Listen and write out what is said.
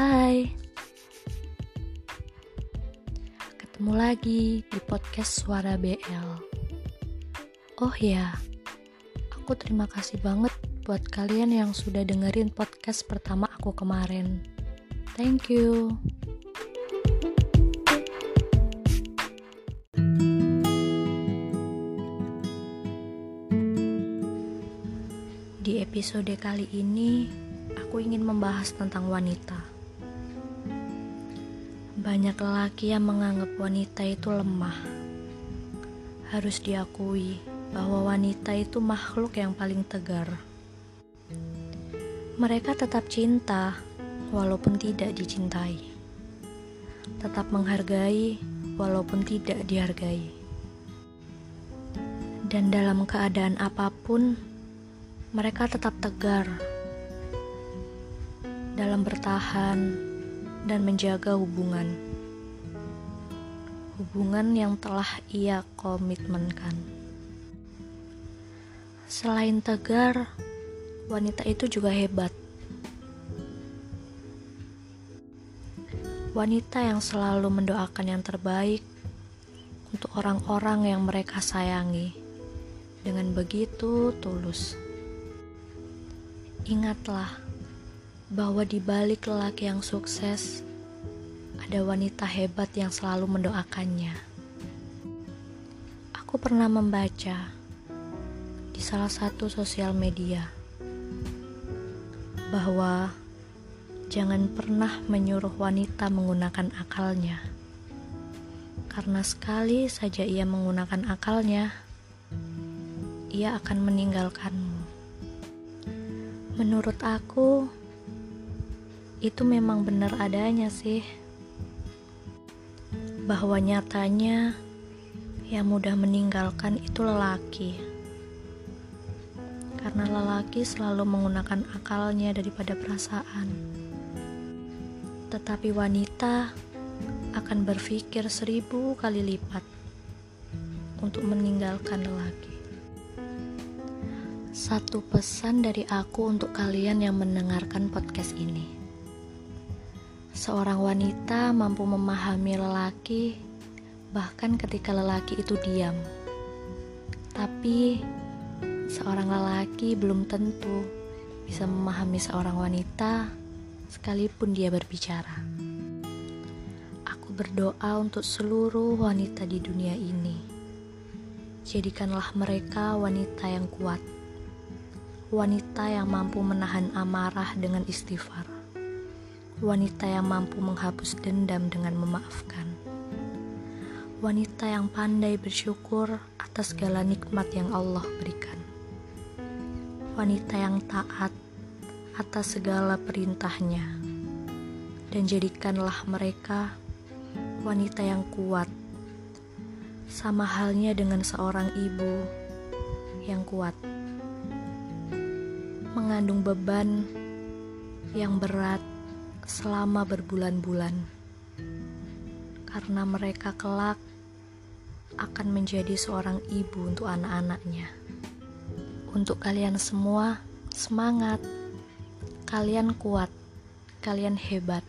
Hai. Ketemu lagi di podcast Suara BL Oh ya Aku terima kasih banget buat kalian yang sudah dengerin podcast pertama aku kemarin. Thank you. Di episode kali ini aku ingin membahas tentang wanita. Banyak lelaki yang menganggap wanita itu lemah. Harus diakui bahwa wanita itu makhluk yang paling tegar. Mereka tetap cinta walaupun tidak dicintai. Tetap menghargai walaupun tidak dihargai. Dan dalam keadaan apa pun, mereka tetap tegar dalam bertahan dan menjaga hubungan. Hubungan yang telah ia komitmenkan. Selain tegar, wanita itu juga hebat. Wanita yang selalu mendoakan yang terbaik untuk orang-orang yang mereka sayangi dengan begitu tulus. Ingatlah bahwa di balik lelaki yang sukses, ada wanita hebat yang selalu mendoakannya. Aku pernah membaca di salah satu sosial media bahwa jangan pernah menyuruh wanita menggunakan akalnya, karena sekali saja ia menggunakan akalnya, ia akan meninggalkanmu. Menurut aku, itu memang benar adanya sih. Bahwa nyatanya yang mudah meninggalkan itu lelaki. Karena lelaki selalu menggunakan akalnya daripada perasaan. Tetapi wanita akan berpikir seribu kali lipat untuk meninggalkan lelaki. Satu pesan dari aku untuk kalian yang mendengarkan podcast ini. Seorang wanita mampu memahami lelaki bahkan ketika lelaki itu diam. Tapi seorang lelaki belum tentu bisa memahami seorang wanita sekalipun dia berbicara. Aku berdoa untuk seluruh wanita di dunia ini. Jadikanlah mereka wanita yang kuat wanita yang mampu menahan amarah dengan istighfar, wanita yang mampu menghapus dendam dengan memaafkan, wanita yang pandai bersyukur atas segala nikmat yang Allah berikan, wanita yang taat atas segala perintahnya, dan jadikanlah mereka wanita yang kuat, sama halnya dengan seorang ibu yang kuat. Mengandung beban yang berat selama berbulan-bulan, karena mereka kelak akan menjadi seorang ibu untuk anak-anaknya. Untuk kalian semua, semangat! Kalian kuat, kalian hebat.